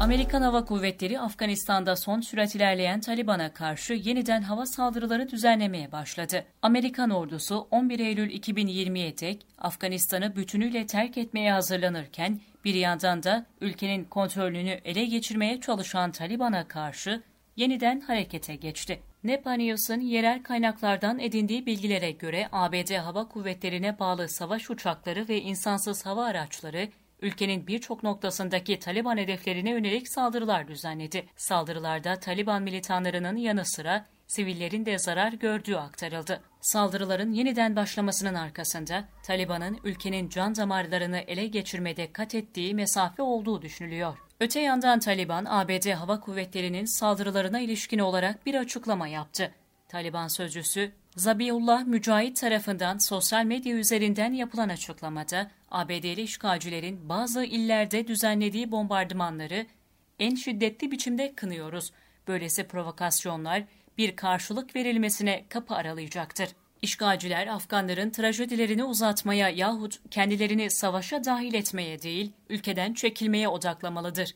Amerikan Hava Kuvvetleri Afganistan'da son sürat ilerleyen Taliban'a karşı yeniden hava saldırıları düzenlemeye başladı. Amerikan ordusu 11 Eylül 2020'ye dek Afganistan'ı bütünüyle terk etmeye hazırlanırken bir yandan da ülkenin kontrolünü ele geçirmeye çalışan Taliban'a karşı yeniden harekete geçti. Nepal News'un yerel kaynaklardan edindiği bilgilere göre ABD Hava Kuvvetleri'ne bağlı savaş uçakları ve insansız hava araçları ülkenin birçok noktasındaki Taliban hedeflerine yönelik saldırılar düzenledi. Saldırılarda Taliban militanlarının yanı sıra sivillerin de zarar gördüğü aktarıldı. Saldırıların yeniden başlamasının arkasında Taliban'ın ülkenin can damarlarını ele geçirmede kat ettiği mesafe olduğu düşünülüyor. Öte yandan Taliban, ABD Hava Kuvvetleri'nin saldırılarına ilişkin olarak bir açıklama yaptı. Taliban sözcüsü Zabiullah Mücahit tarafından sosyal medya üzerinden yapılan açıklamada ABD'li işgalcilerin bazı illerde düzenlediği bombardımanları en şiddetli biçimde kınıyoruz. Böylesi provokasyonlar bir karşılık verilmesine kapı aralayacaktır. İşgalciler Afganların trajedilerini uzatmaya yahut kendilerini savaşa dahil etmeye değil, ülkeden çekilmeye odaklamalıdır.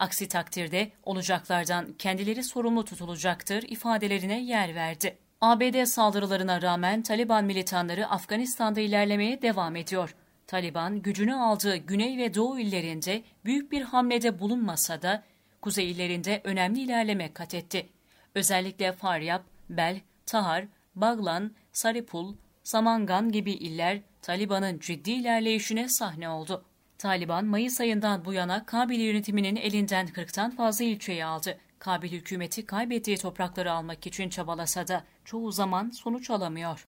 Aksi takdirde olacaklardan kendileri sorumlu tutulacaktır ifadelerine yer verdi. ABD saldırılarına rağmen Taliban militanları Afganistan'da ilerlemeye devam ediyor. Taliban gücünü aldığı güney ve doğu illerinde büyük bir hamlede bulunmasa da kuzey illerinde önemli ilerleme kat etti. Özellikle Faryab, Bel, Tahar, Baglan, Saripul, Samangan gibi iller Taliban'ın ciddi ilerleyişine sahne oldu. Taliban Mayıs ayından bu yana Kabil yönetiminin elinden 40'tan fazla ilçeyi aldı. Kabil hükümeti kaybettiği toprakları almak için çabalasa da çoğu zaman sonuç alamıyor.